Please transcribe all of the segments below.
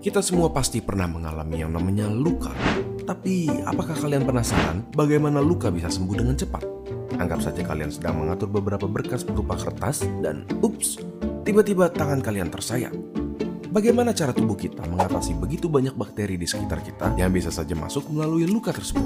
Kita semua pasti pernah mengalami yang namanya luka. Tapi, apakah kalian penasaran bagaimana luka bisa sembuh dengan cepat? Anggap saja kalian sedang mengatur beberapa berkas berupa kertas dan ups, tiba-tiba tangan kalian tersayat. Bagaimana cara tubuh kita mengatasi begitu banyak bakteri di sekitar kita yang bisa saja masuk melalui luka tersebut?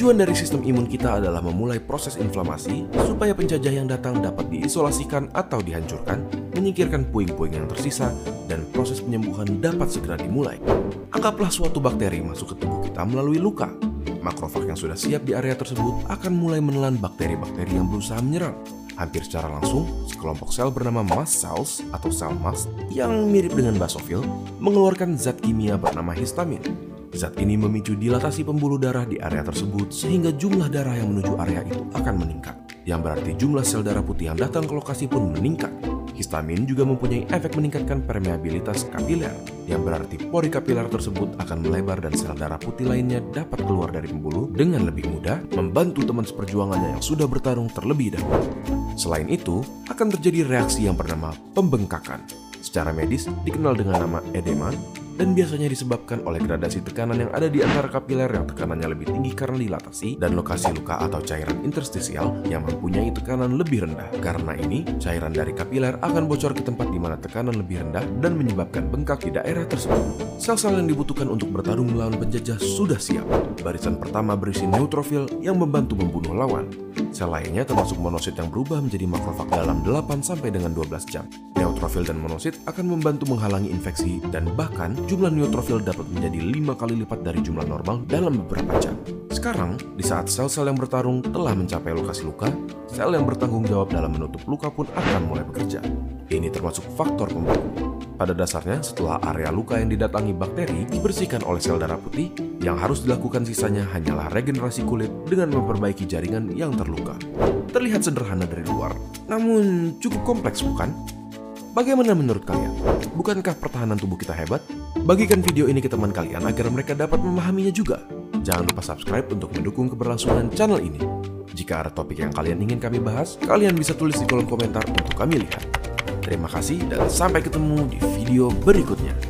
Tujuan dari sistem imun kita adalah memulai proses inflamasi supaya penjajah yang datang dapat diisolasikan atau dihancurkan, menyingkirkan puing-puing yang tersisa, dan proses penyembuhan dapat segera dimulai. Anggaplah suatu bakteri masuk ke tubuh kita melalui luka. Makrofag yang sudah siap di area tersebut akan mulai menelan bakteri-bakteri yang berusaha menyerang. Hampir secara langsung, sekelompok sel bernama mast cells atau sel mast yang mirip dengan basofil mengeluarkan zat kimia bernama histamin Zat ini memicu dilatasi pembuluh darah di area tersebut sehingga jumlah darah yang menuju area itu akan meningkat. Yang berarti jumlah sel darah putih yang datang ke lokasi pun meningkat. Histamin juga mempunyai efek meningkatkan permeabilitas kapiler, yang berarti pori kapiler tersebut akan melebar dan sel darah putih lainnya dapat keluar dari pembuluh dengan lebih mudah, membantu teman seperjuangannya yang sudah bertarung terlebih dahulu. Selain itu, akan terjadi reaksi yang bernama pembengkakan. Secara medis dikenal dengan nama edema dan biasanya disebabkan oleh gradasi tekanan yang ada di antara kapiler yang tekanannya lebih tinggi karena dilatasi dan lokasi luka atau cairan interstisial yang mempunyai tekanan lebih rendah. Karena ini, cairan dari kapiler akan bocor ke tempat di mana tekanan lebih rendah dan menyebabkan bengkak di daerah tersebut. Sel-sel yang dibutuhkan untuk bertarung melawan penjajah sudah siap. Barisan pertama berisi neutrofil yang membantu membunuh lawan. Sel lainnya termasuk monosit yang berubah menjadi makrofag dalam 8 sampai dengan 12 jam. Neutrofil dan monosit akan membantu menghalangi infeksi dan bahkan jumlah neutrofil dapat menjadi lima kali lipat dari jumlah normal dalam beberapa jam. Sekarang, di saat sel-sel yang bertarung telah mencapai lokasi luka, sel yang bertanggung jawab dalam menutup luka pun akan mulai bekerja. Ini termasuk faktor pembunuh. Pada dasarnya, setelah area luka yang didatangi bakteri dibersihkan oleh sel darah putih, yang harus dilakukan sisanya hanyalah regenerasi kulit dengan memperbaiki jaringan yang terluka. Terlihat sederhana dari luar, namun cukup kompleks bukan? Bagaimana menurut kalian? Bukankah pertahanan tubuh kita hebat? Bagikan video ini ke teman kalian agar mereka dapat memahaminya juga. Jangan lupa subscribe untuk mendukung keberlangsungan channel ini. Jika ada topik yang kalian ingin kami bahas, kalian bisa tulis di kolom komentar untuk kami lihat. Terima kasih dan sampai ketemu di video berikutnya.